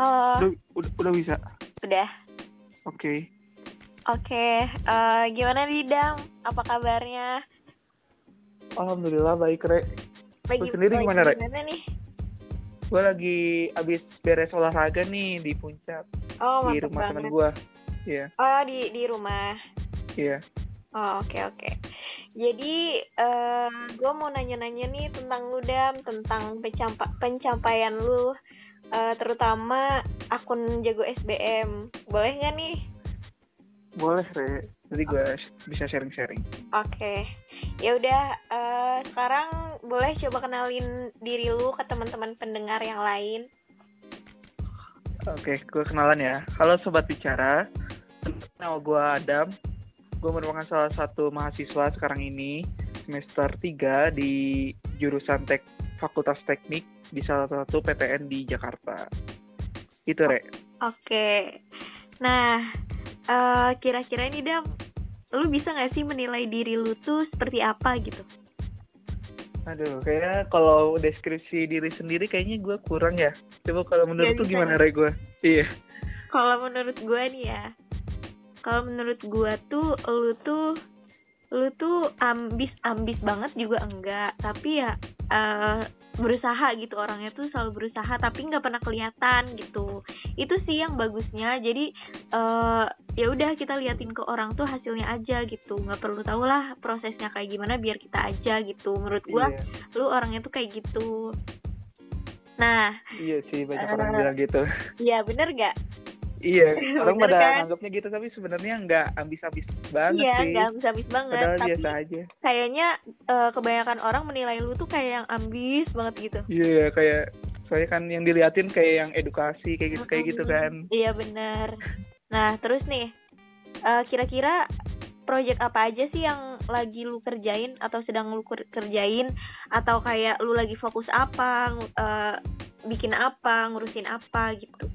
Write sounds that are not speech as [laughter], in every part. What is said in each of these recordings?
Halo, Udah, udah, udah bisa. udah. Oke. Oke, eh, gimana nih Dam? Apa kabarnya? Alhamdulillah baik, Re. Lagi, Lu sendiri gimana, Re? Gimana nih? Gue lagi abis beres olahraga nih di puncak Oh, di rumah temen gue. Iya, Oh, di di rumah. iya. Oh, oke oke. Jadi, eh gue mau nanya-nanya nih tentang lu Dam, tentang pencampa pencapaian lu, eh, terutama akun jago SBM. Boleh nggak nih? Boleh, Re. Jadi gue bisa sharing-sharing. Oke, ya udah. eh, sekarang boleh coba kenalin diri lu ke teman-teman pendengar yang lain. Oke, gue kenalan ya. Halo Sobat Bicara. Nama gue Adam. Gue merupakan salah satu mahasiswa sekarang ini semester 3 di jurusan tek Fakultas Teknik di salah satu PTN di Jakarta. Itu, Re. Oke. Nah, eh, kira-kira ini Dam, lu bisa nggak sih menilai diri lu tuh seperti apa gitu? Aduh, kayaknya kalau deskripsi diri sendiri kayaknya gue kurang ya. Coba kalau menurut tuh gimana, ya? Re, gue? Iya. Kalau menurut gua nih ya, kalau menurut gua tuh lu tuh lu tuh ambis ambis banget juga enggak, tapi ya eh, berusaha gitu orangnya tuh selalu berusaha tapi nggak pernah kelihatan gitu. Itu sih yang bagusnya. Jadi eh ya udah kita liatin ke orang tuh hasilnya aja gitu. nggak perlu tahu lah prosesnya kayak gimana biar kita aja gitu. Menurut gua Iya, lu orangnya tuh kayak gitu. Nah, iya sih banyak Eh, orang bilang gitu. ya bener gak? Iya, [laughs] orang pada kan? anggapnya gitu tapi sebenarnya nggak ambis-ambis banget Iya, sih. nggak habis-habis banget. Padahal tapi biasa aja. kayaknya eh, kebanyakan orang menilai lu tuh kayak yang ambis banget gitu. Iya, kayak soalnya kan yang diliatin kayak yang edukasi kayak gitu kayak gitu kan. Iya bener. Nah terus nih, eh, kira-kira project apa aja sih yang lagi lu kerjain atau sedang lu ker- kerjain atau kayak lu lagi fokus apa, eh, bikin apa, ngurusin apa gitu.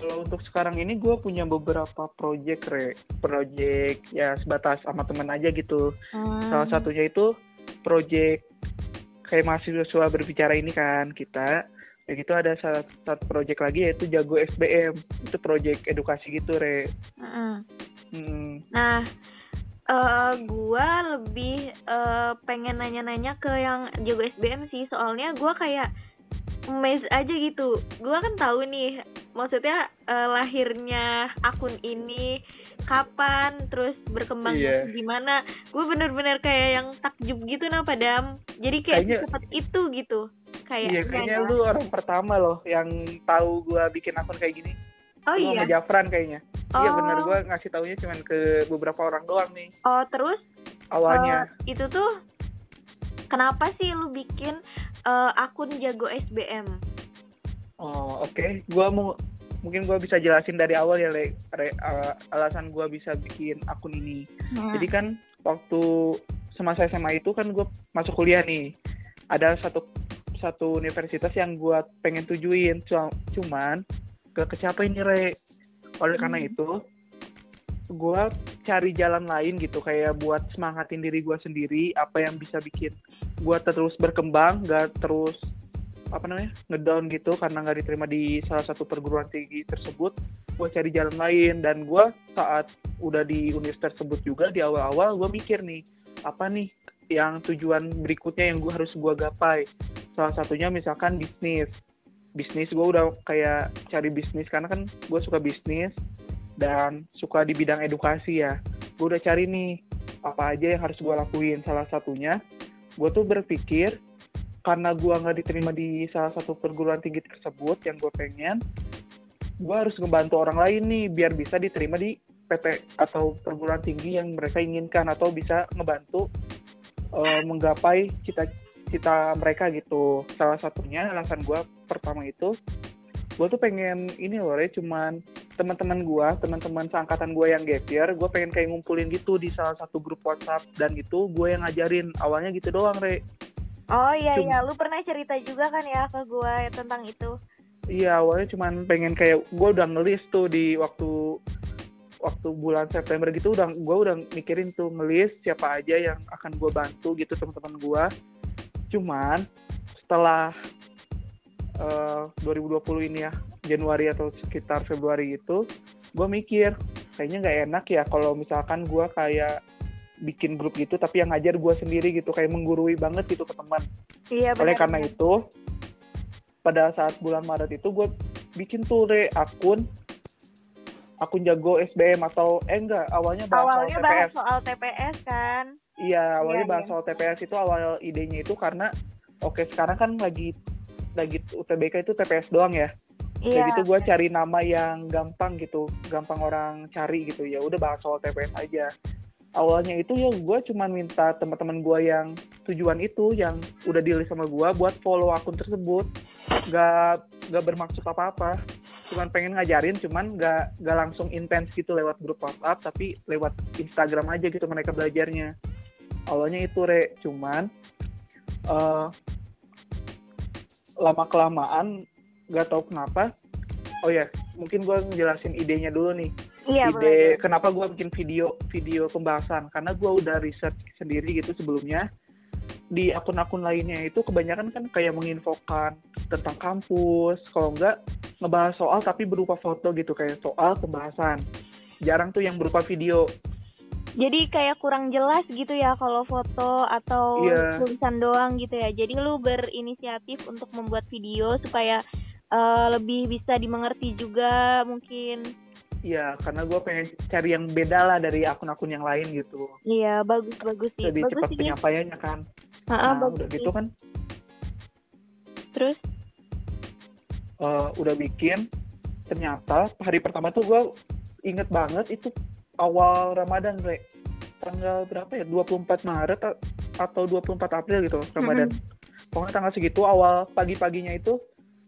Kalau untuk sekarang ini gue punya beberapa project, Re. Project ya sebatas sama temen aja gitu. Salah Hmm. satunya itu project kayak mahasiswa berbicara ini kan kita. Ya gitu ada salah satu project lagi yaitu Jago SBM. Itu project edukasi gitu, Re. Mm-mm. Hmm, Nah, eh gua lebih eh, pengen nanya-nanya ke yang jago SBM sih, soalnya gua kayak amazed aja gitu. Gua kan tahu nih, maksudnya eh, lahirnya akun ini kapan, terus berkembangnya Iya. gimana. Gue bener-bener kayak yang takjub gitu nah padam. Jadi kayak Kayaknya- secepat itu gitu. Kayak iya, kayaknya lu orang pertama loh yang tahu gue bikin akun kayak gini. Oh Lu iya. sama Jafran kayaknya. Iya Oh. bener, gue ngasih taunya cuman ke beberapa orang doang nih Oh, terus awalnya. Eh, itu tuh kenapa sih lu bikin eh, akun jago SBM? Oh oke, Gua mau mungkin gue bisa jelasin dari awal ya, Le, Re- uh, alasan gue bisa bikin akun ini. Hmm. Jadi kan waktu semasa SMA itu kan gue masuk kuliah nih. Ada satu satu universitas yang gue pengen tujuin, Cu- cuman gak kecapai nih Re. Oleh karena Hmm. itu, gue cari jalan lain gitu kayak buat semangatin diri gue sendiri apa yang bisa bikin gue terus berkembang, gak terus apa namanya ngedown gitu karena nggak diterima di salah satu perguruan tinggi tersebut gue cari jalan lain. Dan gue saat udah di universitas tersebut juga di awal-awal gue mikir nih apa nih yang tujuan berikutnya yang gue harus gue gapai? Salah satunya misalkan bisnis. Bisnis gue udah kayak cari bisnis karena kan gue suka bisnis dan suka di bidang edukasi ya. Gue udah cari nih apa aja yang harus gue lakuin. Salah satunya gue tuh berpikir karena gue nggak diterima di salah satu perguruan tinggi tersebut yang gue pengen gue harus ngebantu orang lain nih biar bisa diterima di PT atau perguruan tinggi yang mereka inginkan atau bisa ngebantu eh, menggapai cita-cita mereka gitu. Salah satunya alasan gue pertama itu gue tuh pengen ini loh Re, cuman teman-teman gue teman-teman seangkatan gue yang gap year gue pengen kayak ngumpulin gitu di salah satu grup WhatsApp dan itu gue yang ngajarin. Awalnya gitu doang Re Oh iya Cum- iya, lu pernah cerita juga kan ya ke gue tentang itu. Iya awalnya cuman pengen kayak gue udah ngelis tuh di waktu waktu bulan September gitu udah gue udah mikirin tuh ngelis siapa aja yang akan gue bantu gitu teman-teman gue. Cuman setelah eh, 2020 ini ya Januari atau sekitar Februari itu gue mikir kayaknya nggak enak ya kalau misalkan gue kayak bikin grup gitu tapi yang ngajar gue sendiri gitu kayak menggurui banget gitu ke teman iya, oleh karena itu pada saat bulan Maret itu gue bikin tuh re akun akun jago SBM atau eh enggak awalnya bahas awalnya soal bahas TPS soal TPS kan iya awalnya Iya, bahas iya. soal TPS itu awal idenya itu karena oke sekarang kan lagi lagi UTBK itu TPS doang ya iya Kayak gitu gue cari nama yang gampang gitu, gampang orang cari gitu. Ya udah bahas soal TPS aja. Awalnya itu ya gue cuman minta teman-teman gue yang tujuan itu, yang udah di sama gue buat follow akun tersebut. Gak gak bermaksud apa-apa. Cuman pengen ngajarin, cuman gak gak langsung intens gitu lewat grup WhatsApp, tapi lewat Instagram aja gitu mereka belajarnya. Awalnya itu re, cuman eh lama kelamaan gak tahu kenapa oh ya mungkin gue ngejelasin idenya dulu nih iya ide boleh. kenapa gue bikin video video pembahasan. Karena gue udah riset sendiri gitu sebelumnya. Di akun-akun lainnya itu kebanyakan kan kayak menginfokan tentang kampus. Kalau enggak ngebahas soal tapi berupa foto gitu. Kayak soal pembahasan. Jarang tuh yang berupa video. Jadi kayak kurang jelas gitu ya kalau foto atau Iya. tulisan doang gitu ya. Jadi lu berinisiatif untuk membuat video supaya eh, lebih bisa dimengerti juga mungkin ya karena gue pengen cari yang beda lah dari akun-akun yang lain gitu. Iya bagus bagus sih. Lebih bagus cepat sih penyampaiannya kan. Ah, ah, nah bagus udah gitu kan. Terus? Eh, udah bikin. Ternyata hari pertama tuh gue inget banget itu awal Ramadan Re. Tanggal berapa ya? 24 Maret atau 24 April gitu Ramadan. Pokoknya tanggal segitu awal pagi-paginya itu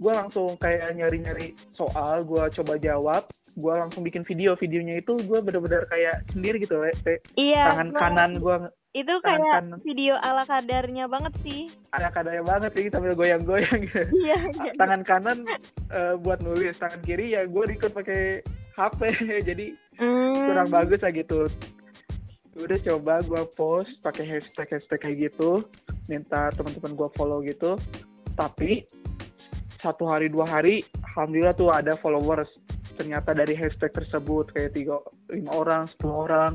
gue langsung kayak nyari-nyari soal gue coba jawab gue langsung bikin video videonya itu gue bener-bener kayak sendiri gitu. Re. iya tangan kanan gue itu tangan kayak kanan. video ala kadarnya banget sih ada kadanya banget sih sambil goyang-goyang gitu [laughs] iya iya. tangan kanan eh, buat nulis tangan kiri ya gue record pakai HP [laughs] jadi Hmm. kurang bagus lah gitu udah coba gue post pakai hashtag hashtag kayak gitu minta teman-teman gue follow gitu tapi satu hari dua hari alhamdulillah tuh ada followers ternyata dari hashtag tersebut kayak tiga lima orang sepuluh orang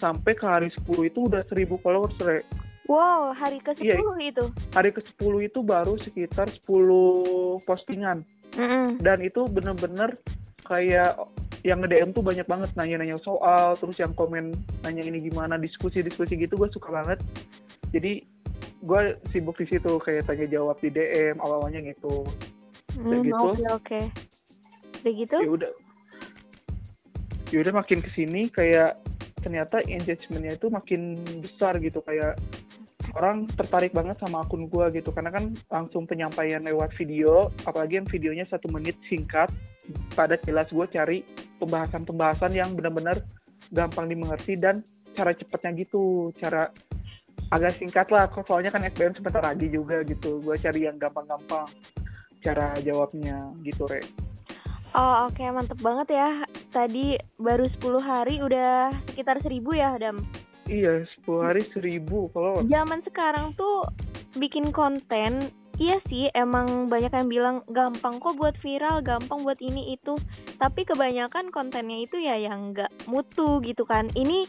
sampai ke hari 10 itu udah seribu followers Re. wow hari ke Iya. 10 itu hari ke 10 itu baru sekitar 10 postingan Mm-mm. dan itu bener-bener kayak yang nge-DM tuh banyak banget nanya-nanya soal terus yang komen nanya ini gimana diskusi-diskusi gitu gue suka banget jadi gue sibuk di situ kayak tanya jawab di DM awal-awalnya gitu Hmm, gitu. oke oke. Udah gitu? Ya udah. Ya udah makin ke sini kayak ternyata engagementnya itu makin besar gitu. Kayak orang tertarik banget sama akun gue gitu. Karena kan langsung penyampaian lewat video apalagi yang videonya satu menit singkat pada jelas gue cari pembahasan-pembahasan yang benar-benar gampang dimengerti dan cara cepatnya gitu. Cara agak singkat lah soalnya kan SBM sebentar lagi juga gitu. Gue cari yang gampang-gampang cara jawabnya gitu re. Oh oke mantep banget ya. Tadi baru 10 hari udah sekitar 1000 ya Dam? Iya, 10 hari 1000 kalau Zaman sekarang tuh bikin konten Iya sih emang banyak yang bilang gampang kok buat viral Gampang buat ini itu. Tapi kebanyakan kontennya itu ya yang gak mutu gitu kan. Ini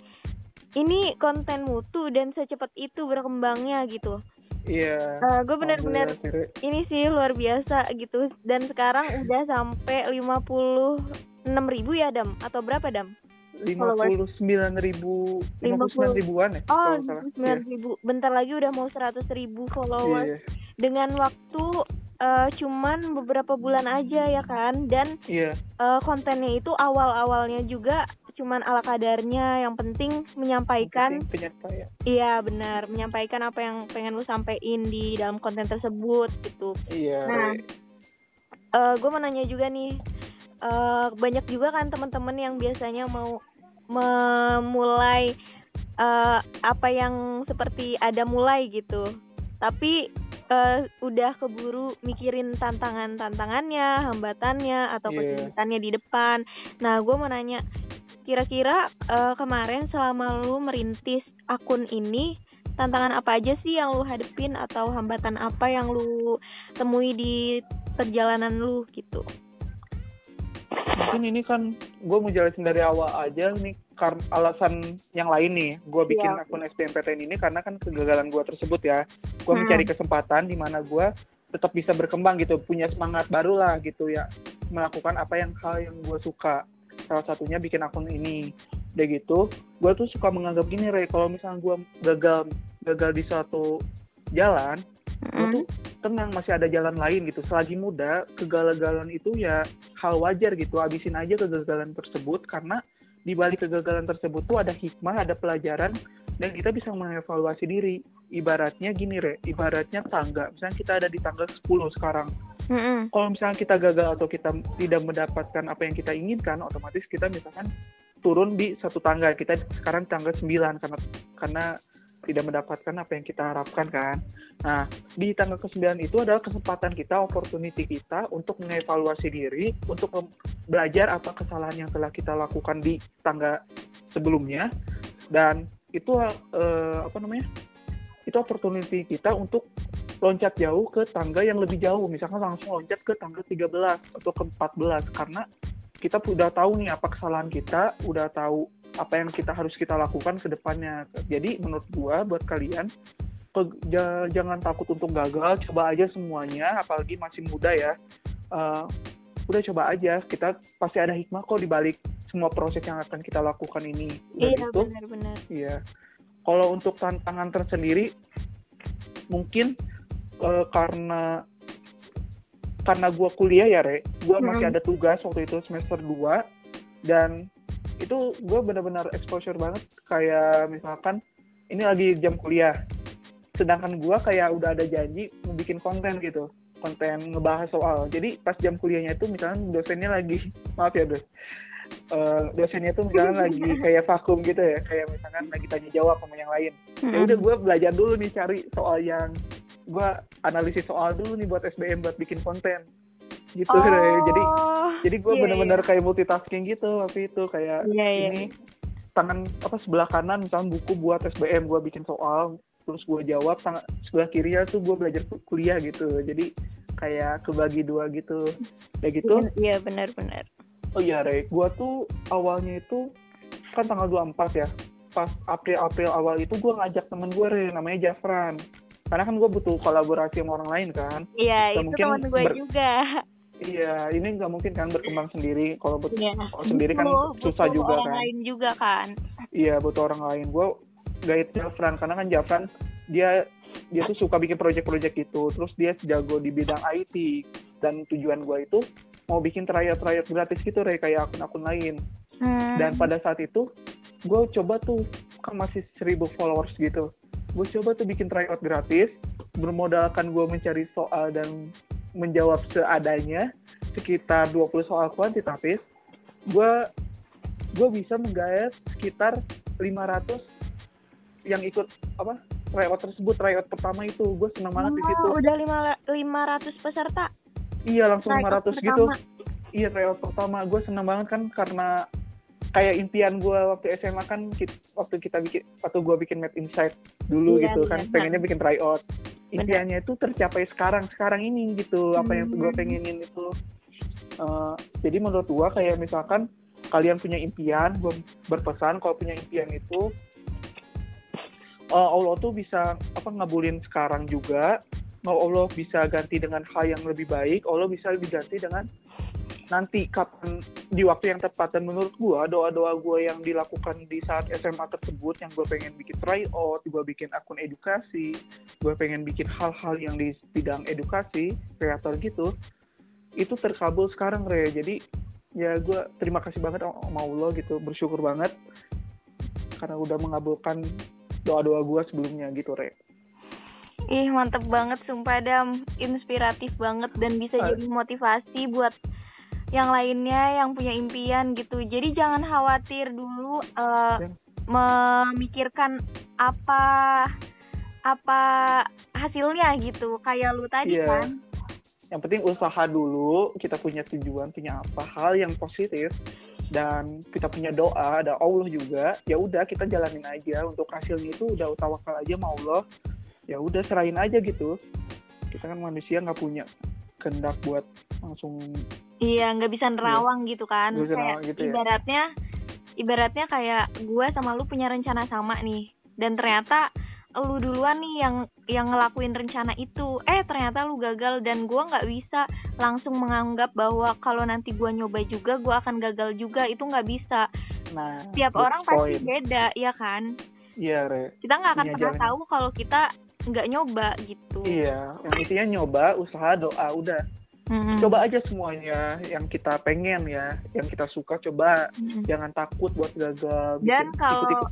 ini konten mutu dan secepat itu berkembangnya gitu iya. gue bener-bener Alhamdulillah, Sire. ini sih luar biasa gitu dan sekarang udah sampai 56 ribu ya Dam atau berapa Dam? 59 ribu 59 ribuan ya Oh kalau nggak salah. 59 ribu bentar lagi udah mau 100 ribu followers iya, dengan waktu eh, cuman beberapa bulan aja ya kan dan iya, eh, kontennya itu awal-awalnya juga cuman ala kadarnya yang penting menyampaikan penyampaian. iya benar menyampaikan apa yang pengen lu sampein di dalam konten tersebut gitu Iya. Nah, Re. gue mau nanya juga nih eh, banyak juga kan teman-teman yang biasanya mau memulai eh, apa yang seperti ada mulai gitu tapi eh, udah keburu mikirin tantangan tantangannya hambatannya atau Iya. kesulitannya di depan nah gue mau nanya kira-kira eh, kemarin selama lu merintis akun ini tantangan apa aja sih yang lu hadepin atau hambatan apa yang lu temui di perjalanan lu gitu mungkin ini kan gue mau jelasin dari awal aja nih karena alasan yang lain nih gue bikin Iya. akun SBMPTN ini karena kan kegagalan gue tersebut ya gue Hmm. mencari kesempatan di mana gue tetap bisa berkembang gitu punya semangat baru lah gitu ya melakukan apa yang hal yang gue suka salah satunya bikin akun ini. Udah gitu gue tuh suka menganggap gini Rey kalau misalnya gue gagal gagal di suatu jalan gue Mm. tuh tenang masih ada jalan lain gitu. Selagi muda kegagalan itu ya hal wajar gitu. Habisin aja kegagalan tersebut karena di balik kegagalan tersebut tuh ada hikmah ada pelajaran dan kita bisa mengevaluasi diri. Ibaratnya gini re ibaratnya tangga. Misalnya kita ada di tangga 10 sekarang Mm-mm. kalau misalnya kita gagal atau kita tidak mendapatkan apa yang kita inginkan otomatis kita misalkan turun di satu tangga. Kita sekarang tangga 9 karena karena tidak mendapatkan apa yang kita harapkan kan? Nah di tangga ke-9 itu adalah kesempatan kita opportunity kita untuk mengevaluasi diri untuk belajar apa kesalahan yang telah kita lakukan di tangga sebelumnya. Dan itu eh, apa namanya? Itu opportunity kita untuk loncat jauh ke tangga yang lebih jauh. Misalkan langsung loncat ke tangga 13 atau ke 14 karena kita udah tahu nih apa kesalahan kita udah tahu apa yang kita harus kita lakukan ke depannya. Jadi menurut gua buat kalian ke- jangan takut untuk gagal. Coba aja semuanya apalagi masih muda ya. Eh, udah coba aja. Kita pasti ada hikmah kok di balik semua proses yang akan kita lakukan ini. Udah Iya gitu? benar-benar. Iya. Kalau untuk tantangan tersendiri mungkin eh, karena karena gua kuliah ya, Re. Masih Hmm. ada tugas waktu itu semester 2 dan itu gua benar-benar exposure banget kayak misalkan ini lagi jam kuliah. Sedangkan gua kayak udah ada janji mau bikin konten gitu. Konten ngebahas soal. Jadi pas jam kuliahnya itu misalkan dosennya lagi [laughs] maaf ya, Dos. Eh, dosennya tuh misalkan lagi [laughs] kayak vakum gitu ya, kayak misalkan lagi tanya jawab sama yang lain. Ya Mm-mm. udah gue belajar dulu nih cari soal yang gue analisis soal dulu nih buat SBM buat bikin konten gitu Oh, Re. jadi jadi gue iya, bener-bener kayak multitasking gitu waktu itu kayak Iya, iya. ini tangan apa sebelah kanan misalnya buku buat SBM gue bikin soal terus gue jawab tangan sebelah kirinya tuh gue belajar kuliah gitu jadi kayak kebagi dua gitu kayak gitu Iya benar-benar. Oh iya, Rey. Gua tuh awalnya itu kan tanggal 24 ya. Pas April-April awal itu gua ngajak temen gue, Rey, namanya Jafran. Karena kan gue butuh kolaborasi sama orang lain kan. Iya itu mungkin teman gue ber- juga. Iya, ini nggak mungkin kan berkembang sendiri. Kalau Iya. kalau sendiri kan Butuh- susah butuh juga orang kan. lain juga kan. Iya, butuh orang lain. Gue gait Jafran karena kan Jafran dia dia tuh suka bikin project-project itu. Terus dia jago di bidang IT dan tujuan gue itu mau bikin tryout-tryout gratis gitu, Rey, kayak akun-akun lain. Hmm. dan pada saat itu gue coba tuh kan masih 1000 followers gitu gue coba tuh bikin tryout gratis bermodalkan gue mencari soal dan menjawab seadanya sekitar 20 soal kuantitatif. Gue gue bisa menggait sekitar 500 yang ikut apa tryout tersebut tryout pertama itu. Gue senang banget di situ. Oh, udah lima lima ratus peserta. iya langsung Tryout 500 gitu. pertama. Iya tryout pertama. Gue seneng banget kan karena kayak impian gue waktu SMA kan waktu kita bikin waktu gue bikin Map Insight dulu Iya, gitu iya, kan iya. pengennya bikin tryout impiannya itu tercapai sekarang sekarang ini gitu apa yang gue Hmm. pengenin itu. Eh, jadi menurut gue kayak misalkan kalian punya impian gue berpesan kalau punya impian itu eh, Allah tuh bisa apa ngabulin sekarang juga. Mau Allah bisa ganti dengan hal yang lebih baik Allah bisa diganti dengan nanti kapan di waktu yang tepat dan menurut gua doa-doa gua yang dilakukan di saat SMA tersebut yang gue pengen bikin tryout, gue bikin akun edukasi, gue pengen bikin hal-hal yang di bidang edukasi, kreator gitu, itu terkabul sekarang Re. Jadi ya gue terima kasih banget sama Allah gitu, bersyukur banget karena udah mengabulkan doa-doa gua sebelumnya gitu Re. Ih mantep banget sumpah Dam Inspiratif banget dan bisa Ah. jadi motivasi buat yang lainnya yang punya impian gitu. Jadi jangan khawatir dulu Dan- memikirkan apa apa hasilnya gitu. Kayak lu tadi Iya. kan. Yang penting usaha dulu kita punya tujuan punya apa hal yang positif. Dan kita punya doa ada Allah juga. Ya udah kita jalanin aja. Untuk hasilnya itu udah tawakal aja sama Allah. Ya udah serahin aja gitu. Kita kan manusia nggak punya berkendak buat langsung iya nggak bisa nerawang gitu kan. Bisa kayak gitu ya. ibaratnya ibaratnya kayak gue sama lu punya rencana sama nih. Dan ternyata lu duluan nih yang yang ngelakuin rencana itu. Eh ternyata lu gagal dan gue nggak bisa langsung menganggap bahwa kalau nanti gue nyoba juga gue akan gagal juga. Itu nggak bisa. Nah tiap orang pasti point. beda ya kan? Iya re. Kita nggak akan Punya pernah jalan. tahu kalau kita nggak nyoba gitu. Iya yang intinya nyoba usaha doa udah. Mm-mm. coba aja semuanya yang kita pengen ya yang kita suka coba. Mm-mm. jangan takut buat gagal dan bikin- kalau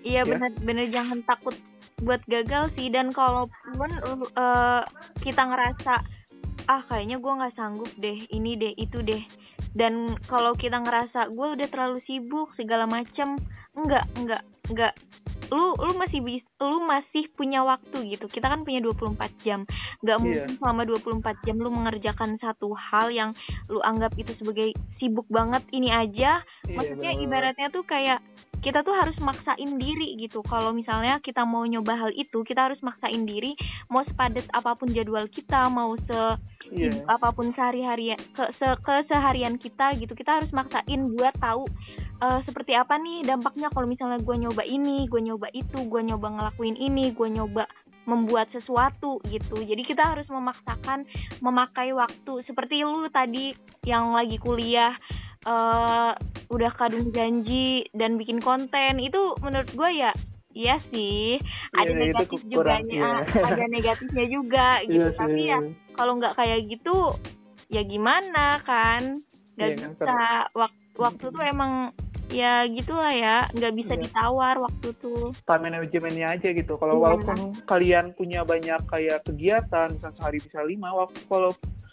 iya Ya. benar-benar jangan takut buat gagal sih. Dan kalaupun uh, kita ngerasa ah kayaknya gue nggak sanggup deh ini deh itu deh. Dan kalau kita ngerasa gue udah terlalu sibuk segala macem. Enggak enggak enggak lu lu masih bis lu masih punya waktu gitu. Kita kan punya 24 jam. Nggak Iya. mungkin selama 24 jam lu mengerjakan satu hal yang lu anggap itu sebagai sibuk banget. Ini aja. Iya, maksudnya bener. ibaratnya tuh kayak kita tuh harus maksain diri gitu. Kalau misalnya kita mau nyoba hal itu kita harus maksain diri mau sepadat apa pun jadwal kita mau se sibuk apa pun sehari-hari ke se keseharian kita gitu. Kita harus maksain buat tahu eh, seperti apa nih dampaknya kalau misalnya gue nyoba ini gue nyoba itu gue nyoba ngelakuin ini gue nyoba membuat sesuatu gitu. Jadi kita harus memaksakan memakai waktu. Seperti lu tadi yang lagi kuliah eh udah kadung janji dan bikin konten itu menurut gue ya iya sih. Ada Iya, itu negatif juga iya. ada negatifnya juga [laughs] gitu. Iya tapi ya kalau nggak kayak gitu ya gimana kan? Nggak Iya kan, bisa. waktu waktu tuh emang ya gitulah ya nggak bisa Iya. ditawar waktu tuh time manajemennya aja gitu. Kalau Iya. walaupun kalian punya banyak kayak kegiatan, misalnya sehari bisa lima, wal- kalau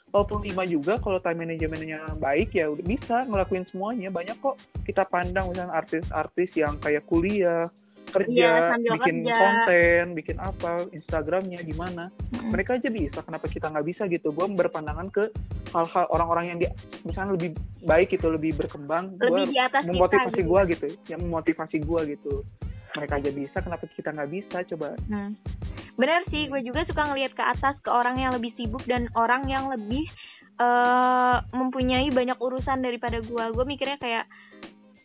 walaupun lima juga, kalau time manajemennya baik ya udah bisa ngelakuin semuanya. Banyak kok kita pandang misalnya artis-artis yang kayak kuliah, kerja, sambil bikin kerja. konten, bikin apa, Instagramnya gimana. Mm. Mereka aja bisa, kenapa kita nggak bisa gitu? Gue berpandangan ke hal-hal orang-orang yang di, misalnya lebih baik gitu, lebih berkembang. Gua lebih di atas memotivasi gue gitu yang memotivasi gue gitu mereka aja bisa kenapa kita nggak bisa coba Hmm. Bener sih, gue juga suka ngelihat ke atas ke orang yang lebih sibuk dan orang yang lebih eh mempunyai banyak urusan daripada gue. Gue mikirnya kayak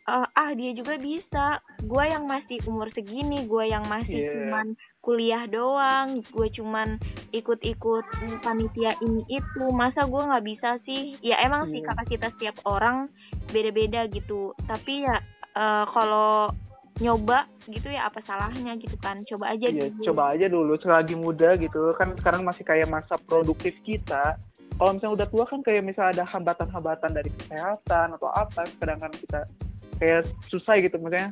eh, ah dia juga bisa. Gue yang masih umur segini, gue yang masih Iya. cuman kuliah doang, gue cuman ikut-ikut panitia ini itu. Masa gue nggak bisa sih? Ya emang sih Iya. kapasitas setiap orang beda-beda gitu. Tapi ya eh, kalau nyoba gitu ya apa salahnya gitu kan coba aja Iya, dulu. coba aja dulu selagi muda gitu kan sekarang masih kayak masa produktif kita kalau misalnya udah tua kan kayak misalnya ada hambatan-hambatan dari kesehatan atau apa sedangkan kita kayak susah gitu misalnya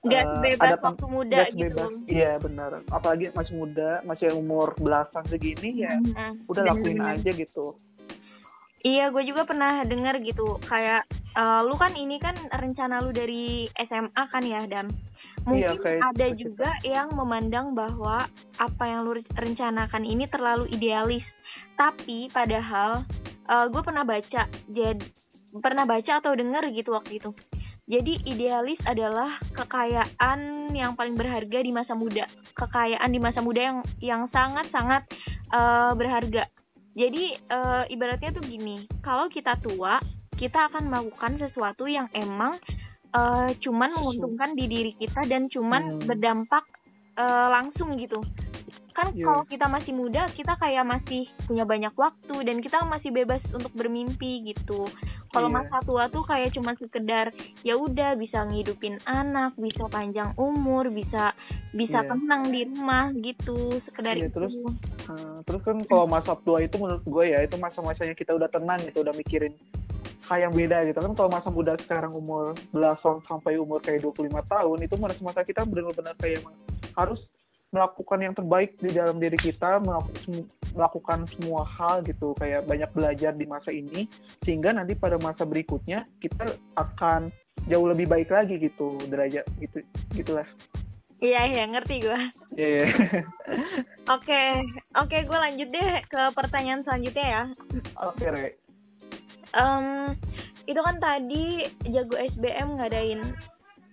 nggak eh, sebebas ada waktu muda gitu sebebas. iya benar apalagi masih muda masih umur belasan segini ya Mm-mm. udah lakuin Bener-bener. aja gitu iya gue juga pernah dengar gitu kayak eh, lu kan ini kan rencana lu dari SMA kan ya Dam Iya, mungkin kayak ada cerita. juga yang memandang bahwa apa yang lu rencanakan ini terlalu idealis tapi padahal gue pernah baca jadi pernah baca atau dengar gitu waktu itu jadi idealis adalah kekayaan yang paling berharga di masa muda. Kekayaan di masa muda yang yang sangat sangat eh, berharga. Jadi eh, ibaratnya tuh gini kalau kita tua kita akan melakukan sesuatu yang emang eh, cuman menguntungkan di diri kita dan cuman Hmm. berdampak eh, langsung gitu kan Iya. kalau kita masih muda kita kayak masih punya banyak waktu dan kita masih bebas untuk bermimpi gitu kalau Iya. masa tua tuh kayak cuma sekedar ya udah bisa ngidupin anak bisa panjang umur bisa bisa Iya. tenang di rumah gitu sekedar Iya, itu terus Nah, terus kan kalau masa tua itu menurut gue ya itu masa-masanya kita udah tenang gitu udah mikirin hal yang beda gitu kan kalau masa muda sekarang umur belasan sampai umur kayak 25 tahun itu masa-masa kita benar-benar kayak harus melakukan yang terbaik di dalam diri kita melakukan, melakukan semua hal gitu kayak banyak belajar di masa ini sehingga nanti pada masa berikutnya kita akan jauh lebih baik lagi gitu derajat gitu gitulah iya iya ngerti gue Iya. [laughs] oke oke gue lanjut deh ke pertanyaan selanjutnya ya oke Re. Em, itu kan tadi jago SBM ngadain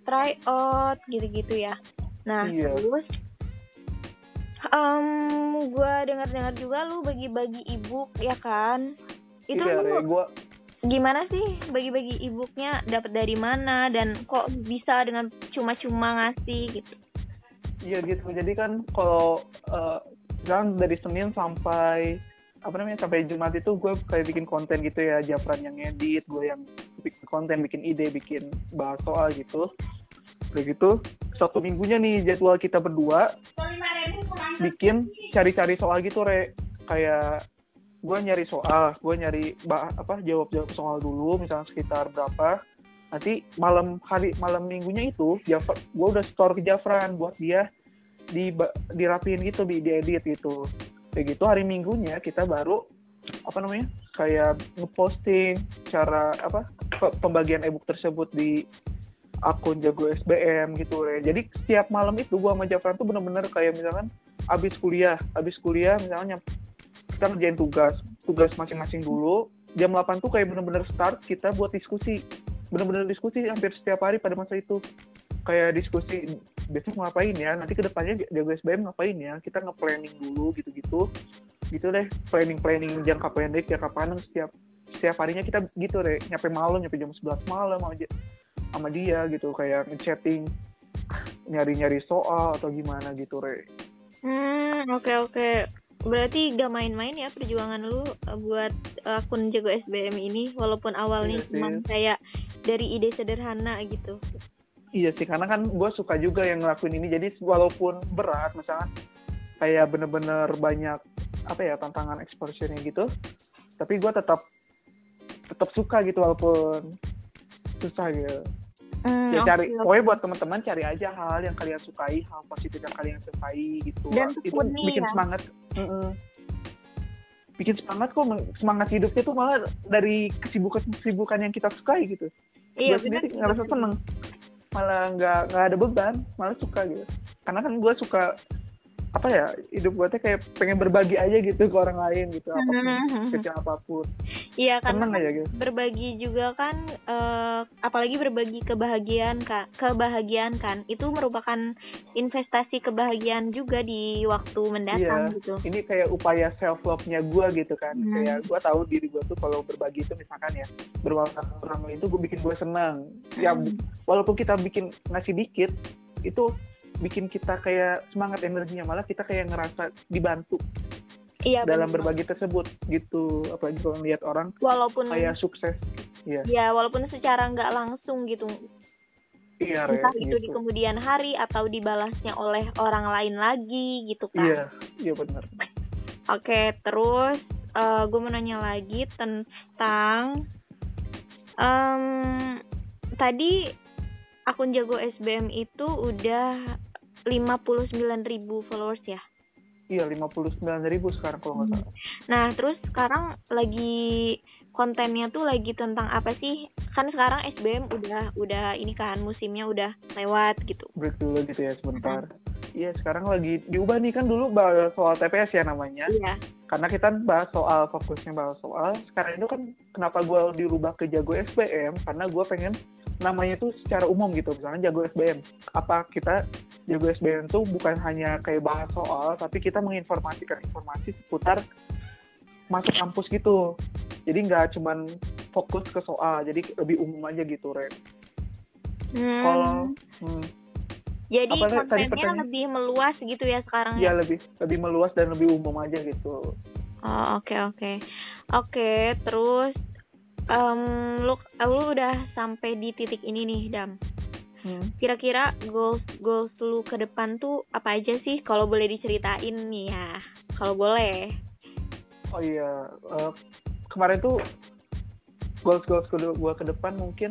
tryout gitu-gitu ya. Nah, Iya. terus Um, gue dengar-dengar juga lu bagi-bagi ebook ya kan? Itu iya, lu gua gimana sih bagi-bagi ebooknya dapat dari mana dan kok bisa dengan cuma-cuma ngasih gitu? iya gitu. Jadi kan kalau eh, kan dari Senin sampai apa namanya sampai Jumat itu gue kayak bikin konten gitu ya Jafran yang edit gue yang bikin konten bikin ide bikin bahas soal gitu kayak gitu satu minggunya nih jadwal kita berdua bikin cari-cari soal gitu re. Kayak gue nyari soal gue nyari apa jawab jawab soal dulu misalnya sekitar berapa. Nanti malam hari malam minggunya itu gue udah store ke Jafran buat dia di dirapiin gitu di diedit gitu. Kayak gitu hari minggunya kita baru apa namanya kayak ngeposting cara apa pe- pembagian ebook tersebut di akun jago SBM gitu re. Jadi setiap malam itu gua sama Jafran tuh bener-bener kayak misalkan abis kuliah, abis kuliah misalnya kita ngerjain tugas, tugas masing-masing dulu. Jam 8 tuh kayak bener-bener start kita buat diskusi. Bener-bener diskusi hampir setiap hari pada masa itu. Kayak diskusi besok ngapain ya, nanti ke depannya jago SBM ngapain ya, kita nge-planning dulu gitu-gitu. Gitu deh, planning-planning jangka pendek, jangka panjang setiap setiap harinya kita gitu deh, nyampe malam, nyampe jam 11 malam aja sama dia gitu kayak ngechatting nyari-nyari soal atau gimana gitu re Hmm, oke oke. Berarti gak main-main ya perjuangan lu uh, buat akun Jago SBM ini walaupun awalnya Iya sih. cuma kayak dari ide sederhana gitu. iya sih karena kan gue suka juga yang ngelakuin ini jadi walaupun berat misalnya kayak bener-bener banyak apa ya tantangan exposure-nya gitu tapi gue tetap tetap suka gitu walaupun susah gitu Hmm, ya cari oke. pokoknya buat teman-teman cari aja hal yang kalian sukai hal positif yang kalian sukai gitu Dan itu bikin ya. semangat Mm-mm. bikin semangat kok semangat hidupnya tuh malah dari kesibukan kesibukan yang kita sukai gitu Iya, gue sendiri ngerasa seneng malah nggak nggak ada beban malah suka gitu karena kan gue suka apa ya hidup gue tuh kayak pengen berbagi aja gitu ke orang lain gitu apa pun Hmm, kecil apa pun Iya, karena seneng aja gitu berbagi juga kan eh, apalagi berbagi kebahagiaan kak kebahagiaan kan itu merupakan investasi kebahagiaan juga di waktu mendatang Iya. gitu ini kayak upaya self love nya gue gitu kan Hmm. kayak gue tahu diri gue tuh kalau berbagi itu misalkan ya berwarna orang lain itu gue bikin gue senang ya Hmm. walaupun kita bikin ngasih dikit itu bikin kita kayak semangat energinya malah kita kayak ngerasa dibantu iya dalam benar. berbagi tersebut gitu. Apalagi kalau lihat orang walaupun kayak sukses. Ya walaupun secara nggak langsung gitu. Iya Re, entah itu di gitu. kemudian hari atau dibalasnya oleh orang lain lagi gitu kan iya iya benar oke terus gue mau nanya lagi tentang em, tadi akun jago SBM itu udah 59.000 followers ya iya 59.000 ribu sekarang kalau nggak Hmm. salah Nah, terus sekarang lagi kontennya tuh lagi tentang apa sih? Kan sekarang SBM udah udah ini kan musimnya udah lewat gitu. break dulu gitu ya sebentar iya sekarang lagi diubah nih kan dulu bahas soal TPS ya namanya Iya. karena kita bahas soal fokusnya bahas soal sekarang itu kan kenapa gue dirubah ke jago SBM karena gue pengen namanya itu secara umum gitu. Misalnya jago SBM apa kita jago SBM itu bukan hanya kayak bahas soal tapi kita menginformasikan informasi seputar masuk kampus gitu. Jadi nggak cuman fokus ke soal jadi lebih umum aja gitu Ren Hmm, kalau hmm, jadi apa tadi- tadi kontennya pertanyaan? lebih meluas gitu ya sekarang ya ya. lebih lebih meluas dan lebih umum aja gitu. Oh, oke oke. Oke, terus em, lu lu udah sampai di titik ini nih, Dam. Hmm. Kira-kira goals goals lu ke depan tuh apa aja sih? Kalau boleh diceritain nih ya. Kalau boleh. Oh iya, eh, kemarin tuh goals goals gue gua ke depan mungkin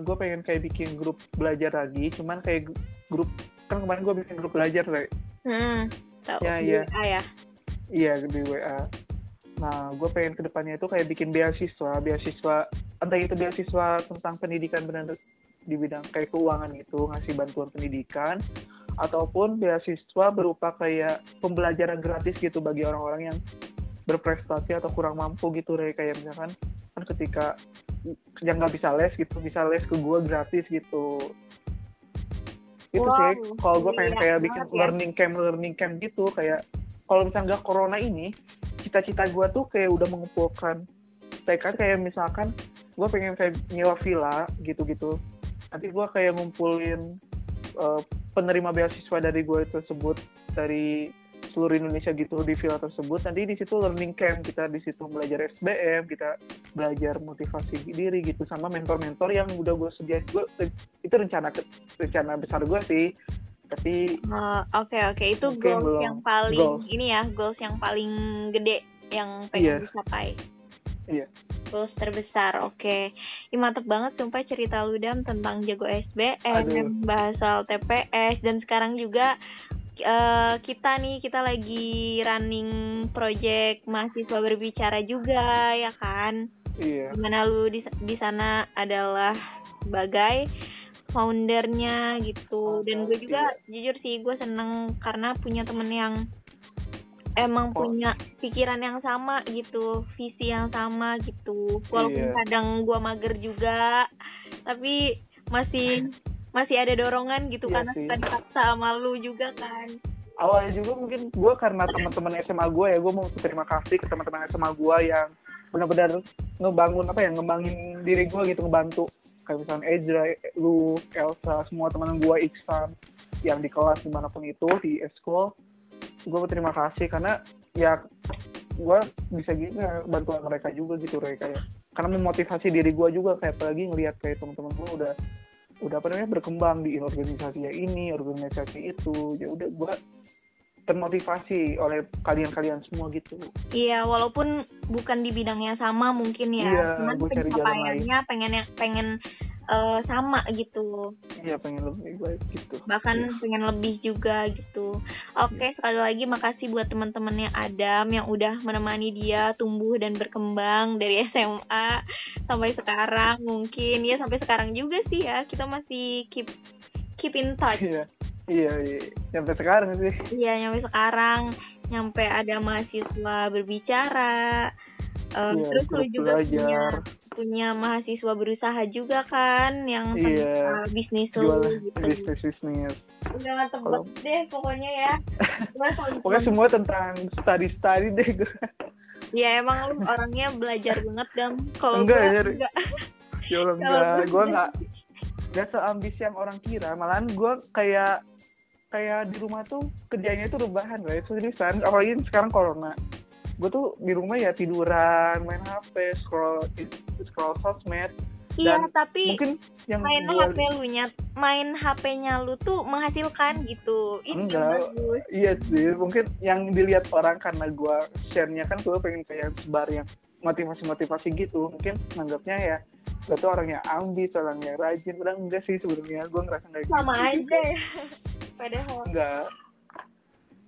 gue pengen kayak bikin grup belajar lagi, cuman kayak grup kan kemarin gue bikin grup belajar kayak Hmm. Tahu. Ya, Di iya. WA ya. iya di WA. Nah, gue pengen ke depannya itu kayak bikin beasiswa, beasiswa entah itu beasiswa tentang pendidikan benar di bidang kayak keuangan gitu, ngasih bantuan pendidikan ataupun beasiswa berupa kayak pembelajaran gratis gitu bagi orang-orang yang berprestasi atau kurang mampu gitu Re. kayak misalkan kan ketika yang nggak bisa les gitu bisa les ke gue gratis gitu itu Wow, sih kalau gue pengen kayak bikin ya. learning camp learning camp gitu kayak kalau misalnya nggak corona ini cita-cita gue tuh kayak udah mengumpulkan tekad kayak misalkan gue pengen kayak nyewa villa gitu-gitu. Nanti gue kayak ngumpulin eh, penerima beasiswa dari gue tersebut dari seluruh Indonesia gitu di villa tersebut. Nanti di situ learning camp kita di situ belajar SBM kita belajar motivasi diri gitu sama mentor-mentor yang udah gue sediain. Gue itu rencana rencana besar gue sih tapi Oh, Oke oke itu Mungkin goals belum. yang paling Goals. ini ya goals yang paling gede yang pengen Iya. dicapai. Iya. Goals terbesar, oke. Ih mantep banget sumpah cerita lu Dam tentang jago SBM, Aduh. bahas soal TPS dan sekarang juga eh, kita nih kita lagi running project mahasiswa berbicara juga ya kan. iya Di mana lu di, di sana adalah sebagai foundernya gitu. Dan gue juga jujur sih gue seneng karena punya temen yang emang Oh. punya pikiran yang sama gitu visi yang sama gitu. Walaupun Iya. kadang gue mager juga tapi masih masih ada dorongan gitu Iya karena suka dipaksa sama lu juga kan. Awalnya juga mungkin gue karena teman-teman SMA gue ya gue mau terima kasih ke teman-teman SMA gue yang benar-benar ngebangun apa ya ngembangin diri gue gitu ngebantu. Kayak misalnya Ezra, lu, Elsa, semua teman gue Iksan yang di kelas di mana pun itu di eskul gue berterima kasih karena ya gue bisa gitu bantuan mereka juga gitu Rey kayak karena memotivasi diri gue juga kayak apalagi ngelihat kayak teman-teman gue udah udah apa namanya berkembang di organisasi ya ini organisasi itu. Ya udah gue termotivasi oleh kalian-kalian semua gitu. Iya walaupun bukan di bidangnya sama mungkin ya Iya, cuman gua cari jalan pencapaiannya pengen pengen eh, sama gitu. Iya pengen lebih baik gitu. Bahkan Iya. pengen lebih juga gitu. Oke, sekali lagi makasih buat teman-temannya Adam yang udah menemani dia tumbuh dan berkembang dari [laughs] SMA sampai sekarang mungkin. Ya sampai sekarang juga sih ya kita masih keep keep in touch. iya iya iya. Sampai sekarang sih. Iya, nyampe sekarang. Nyampe ada mahasiswa berbicara. Em, Iya, terus lu juga punya belajar. punya mahasiswa berusaha juga kan yang Iya, tentang bisnis jual lu gitu. bisnis bisnis. Udah tebet Kalau- deh pokoknya ya. [laughs] Kalau pokoknya semua tentang study study deh. Gue ya emang lu orangnya belajar banget dam kalau Enggak, gua Nyari. enggak. Ya Allah enggak. gua gue enggak enggak seambis yang orang kira malahan gue kayak kayak di rumah tuh kerjanya itu rebahan guys seriusan apalagi sekarang corona. Gue tuh di rumah ya tiduran main hp scroll scroll sosmed. Iya Dan tapi mungkin yang main gua- HP lu nya main HP-nya lu tuh menghasilkan gitu. Itu Enggak. bagus. Iya sih mungkin yang dilihat orang karena gue share-nya kan gue pengen kayak sebar yang motivasi-motivasi gitu. Mungkin nganggapnya ya gue tuh orangnya ambis orangnya rajin. Padahal enggak sih sebenarnya gue ngerasa enggak sama gitu aja ya [laughs] padahal enggak.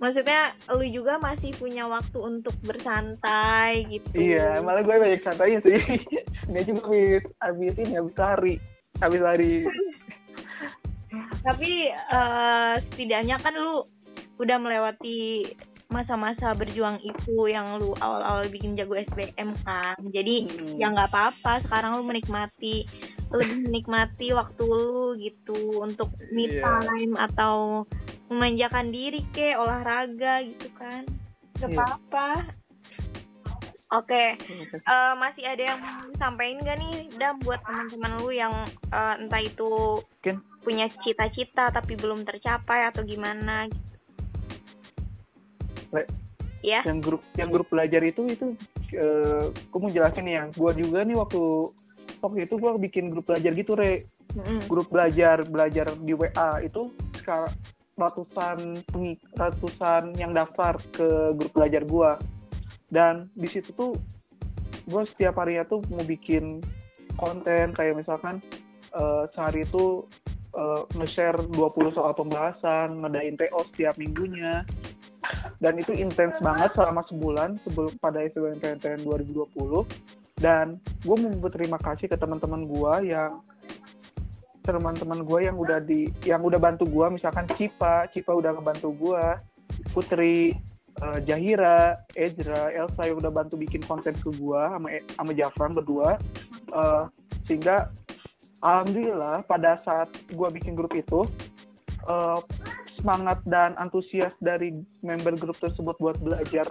Maksudnya lu juga masih punya waktu untuk bersantai gitu. Iya, malah gue banyak santainya sih. [laughs] Dia juga habis habis ini habis lari, habis lari. tapi eh, setidaknya kan lu udah melewati masa-masa berjuang itu yang lu awal-awal bikin jago SBM kan jadi Hmm. ya nggak apa-apa sekarang lu menikmati lebih menikmati waktu lu gitu untuk me Iya. time atau memanjakan diri ke olahraga gitu kan nggak Iya. apa-apa oke eh, masih ada yang sampaikan gak nih Dam buat teman-teman lu yang eh, entah itu Mungkin. punya cita-cita tapi belum tercapai atau gimana gitu. Ya. Yang grup yang grup belajar itu itu eh gue mau jelasin nih yang gue juga nih waktu waktu itu gue bikin grup belajar gitu re. Mm-mm. grup belajar belajar di WA itu sekarang ratusan ratusan yang daftar ke grup belajar gue dan di situ tuh gue setiap harinya tuh mau bikin konten kayak misalkan eh, sehari itu eh, nge-share 20 soal pembahasan ngedain TO setiap minggunya dan itu intens banget selama sebulan sebelum pada SBMPTN 2020 dan gue mau berterima kasih ke teman-teman gue yang teman-teman gue yang udah di yang udah bantu gue misalkan Cipa Cipa udah ngebantu gue Putri eh, Jahira Ezra Elsa yang udah bantu bikin konten ke gue sama sama Jafran berdua. Eh, sehingga alhamdulillah pada saat gue bikin grup itu uh, semangat dan antusias dari member grup tersebut buat belajar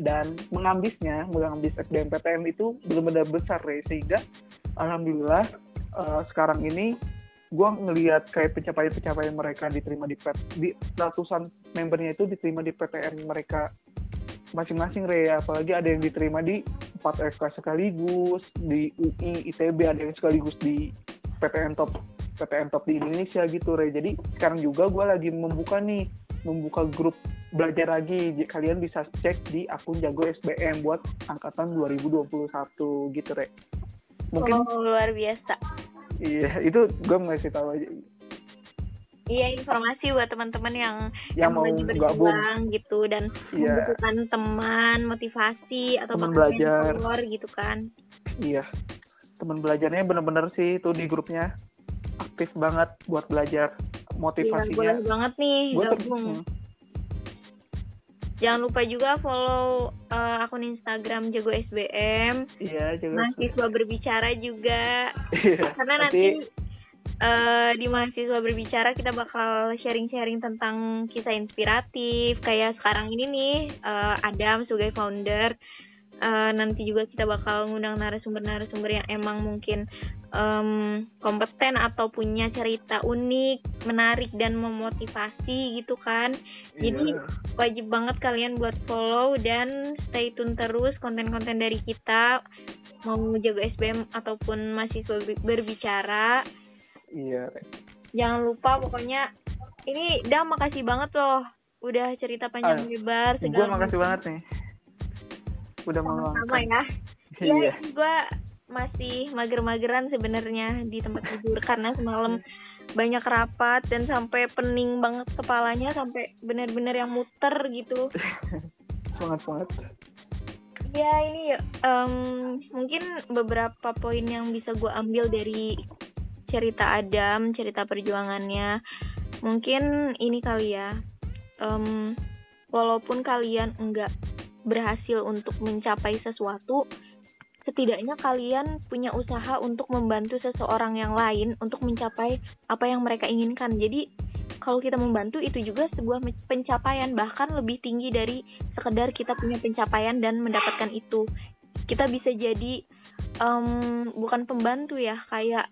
dan mengambisnya mengambis SBMPTN itu benar-benar besar ya sehingga alhamdulillah uh, sekarang ini gue ngelihat kayak pencapaian-pencapaian mereka diterima di, di ratusan membernya itu diterima di PTN mereka masing-masing re apalagi ada yang diterima di 4 FK sekaligus di UI ITB ada yang sekaligus di PTN top PTN top di Indonesia gitu re jadi sekarang juga gue lagi membuka nih membuka grup belajar lagi. Kalian bisa cek di akun jago SBM buat angkatan 2021 gitu re mungkin oh, luar biasa. Iya itu gue mau kasih tahu aja. Iya informasi buat teman-teman yang yang mau berjuang gitu dan yeah. membutuhkan teman motivasi atau teman belajar. gitu kan. Iya. Teman belajarnya bener-bener sih itu di grupnya aktif banget buat belajar motivasinya. Iya, boleh banget nih gua gabung. Hmm. Jangan lupa juga follow uh, akun Instagram Jago SBM. Iya, Jago. Mahasiswa berbicara juga. Iya, Karena nanti, nanti uh, di mahasiswa berbicara kita bakal sharing-sharing tentang kisah inspiratif kayak sekarang ini nih uh, Adam sebagai founder uh, nanti juga kita bakal ngundang narasumber-narasumber yang emang mungkin um, kompeten atau punya cerita unik, menarik dan memotivasi gitu kan. Yeah. Jadi wajib banget kalian buat follow dan stay tune terus konten-konten dari kita mau jaga SBM ataupun mahasiswa berbicara Iya. Jangan lupa pokoknya ini dah makasih banget loh udah cerita panjang ah, lebar segala Gue makasih banget nih. Udah mau Sama ya. [laughs] Iya. Ya, gue masih mager-mageran sebenarnya di tempat tidur karena semalam banyak rapat dan sampai pening banget kepalanya sampai benar-benar yang muter gitu. [laughs] semangat banget. Ya ini um, mungkin beberapa poin yang bisa gue ambil dari cerita Adam, cerita perjuangannya. Mungkin ini kali ya, um, walaupun kalian enggak berhasil untuk mencapai sesuatu, setidaknya kalian punya usaha untuk membantu seseorang yang lain untuk mencapai apa yang mereka inginkan. Jadi kalau kita membantu itu juga sebuah pencapaian bahkan lebih tinggi dari sekedar kita punya pencapaian dan mendapatkan itu. Kita bisa jadi um, bukan pembantu ya, kayak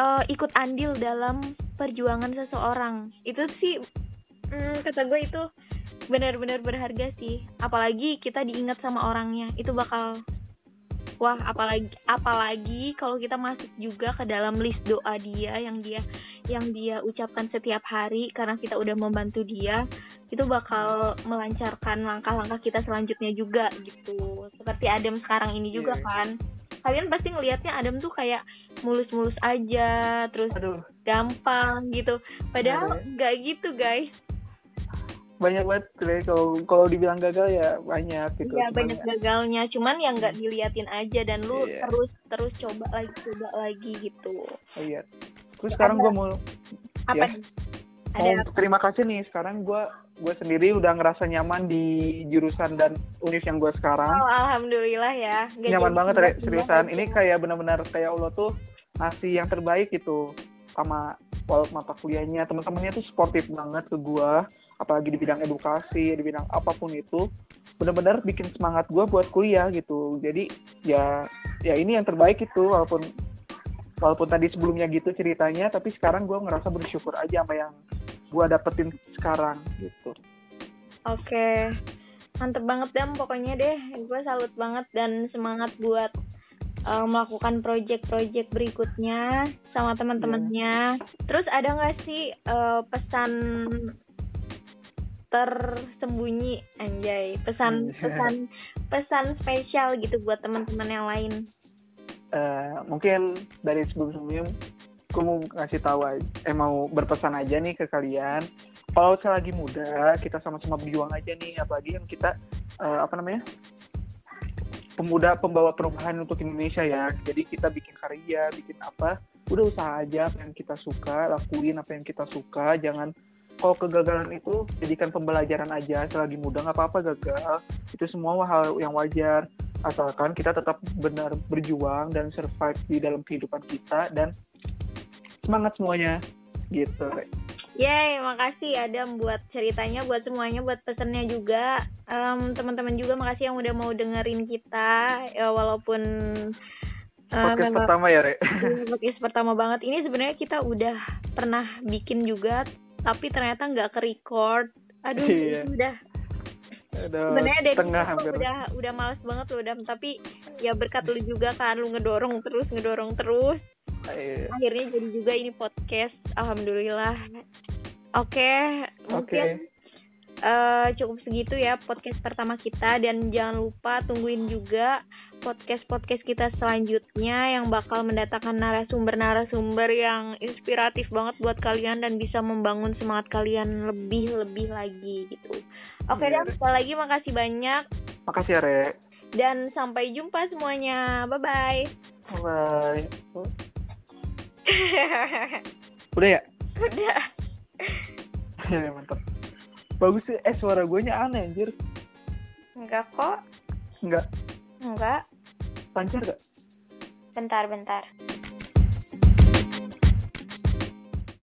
uh, ikut andil dalam perjuangan seseorang itu sih hmm, kata gue itu benar-benar berharga sih. Apalagi kita diingat sama orangnya. Itu bakal wah apalagi apalagi kalau kita masuk juga ke dalam list doa dia yang dia yang dia ucapkan setiap hari karena kita udah membantu dia itu bakal melancarkan langkah-langkah kita selanjutnya juga gitu. Seperti Adam sekarang ini juga yeah. kan. Kalian pasti ngelihatnya Adam tuh kayak mulus-mulus aja terus Aduh. gampang gitu. Padahal nggak gitu guys banyak banget kalau kalau dibilang gagal ya banyak gitu ya banyak ya. gagalnya cuman yang nggak diliatin aja dan lu yeah. terus terus coba lagi coba lagi gitu oh, iya terus ya, sekarang gue mau apa ya, ada mau terima kasih nih sekarang gue gue sendiri udah ngerasa nyaman di jurusan dan univ yang gue sekarang. Oh, alhamdulillah ya. Gak nyaman banget seriusan. Ini kayak benar-benar kayak Allah tuh ngasih yang terbaik gitu sama mata kuliahnya. Teman-temannya tuh sportif banget ke gue apalagi di bidang edukasi di bidang apa pun itu. Benar-benar bikin semangat gue buat kuliah gitu. Jadi ya ya ini yang terbaik itu walaupun walaupun tadi sebelumnya gitu ceritanya tapi sekarang gue ngerasa bersyukur aja sama yang gue dapetin sekarang gitu. Oke. Okay. mantep banget dam. Pokoknya deh gue salut banget dan semangat buat uh, melakukan project-project berikutnya sama teman-temannya. Yeah. terus ada nggak sih uh, pesan tersembunyi? Anjay pesan [laughs] pesan pesan spesial gitu buat teman-teman yang lain. Uh, mungkin dari sebelum-sebelumnya gue mau ngasih tahu aja, eh mau berpesan aja nih ke kalian. Kalau selagi muda kita sama-sama berjuang aja nih apalagi yang kita uh, apa namanya pemuda pembawa perubahan untuk Indonesia ya. Jadi kita bikin karya bikin apa udah usaha aja apa yang kita suka lakuin apa yang kita suka. Jangan kalau kegagalan itu jadikan pembelajaran aja. Selagi muda nggak apa-apa gagal. Itu semua hal yang wajar. Asalkan kita tetap benar berjuang dan survive di dalam kehidupan kita. Dan semangat semuanya. Gitu Yeay, makasih Adam buat ceritanya, buat semuanya, buat pesennya juga. Um, teman-teman juga makasih yang udah mau dengerin kita, ya walaupun uh, podcast pertama ya Re Ini [laughs] podcast pertama banget. Ini sebenarnya kita udah pernah bikin juga, tapi ternyata nggak ke record. Aduh, Iya. itu udah sebenarnya dari tengah hampir udah udah males banget loh Dam. Tapi ya berkat lu juga kan, lu ngedorong terus, ngedorong terus. Iya. Akhirnya jadi juga ini podcast. Alhamdulillah. Oke, oke mungkin eh, cukup segitu ya podcast pertama kita dan jangan lupa tungguin juga podcast-podcast kita selanjutnya yang bakal mendatangkan narasumber-narasumber yang inspiratif banget buat kalian dan bisa membangun semangat kalian lebih-lebih lagi gitu. Oke Iya, dan sekali lagi makasih banyak makasih ya Re dan sampai jumpa semuanya. Bye bye. bye [laughs] udah ya Udah. [laughs] mantap bagus sih eh suara gue nya aneh anjir Enggak kok. enggak Enggak. lancar gak Bentar, bentar.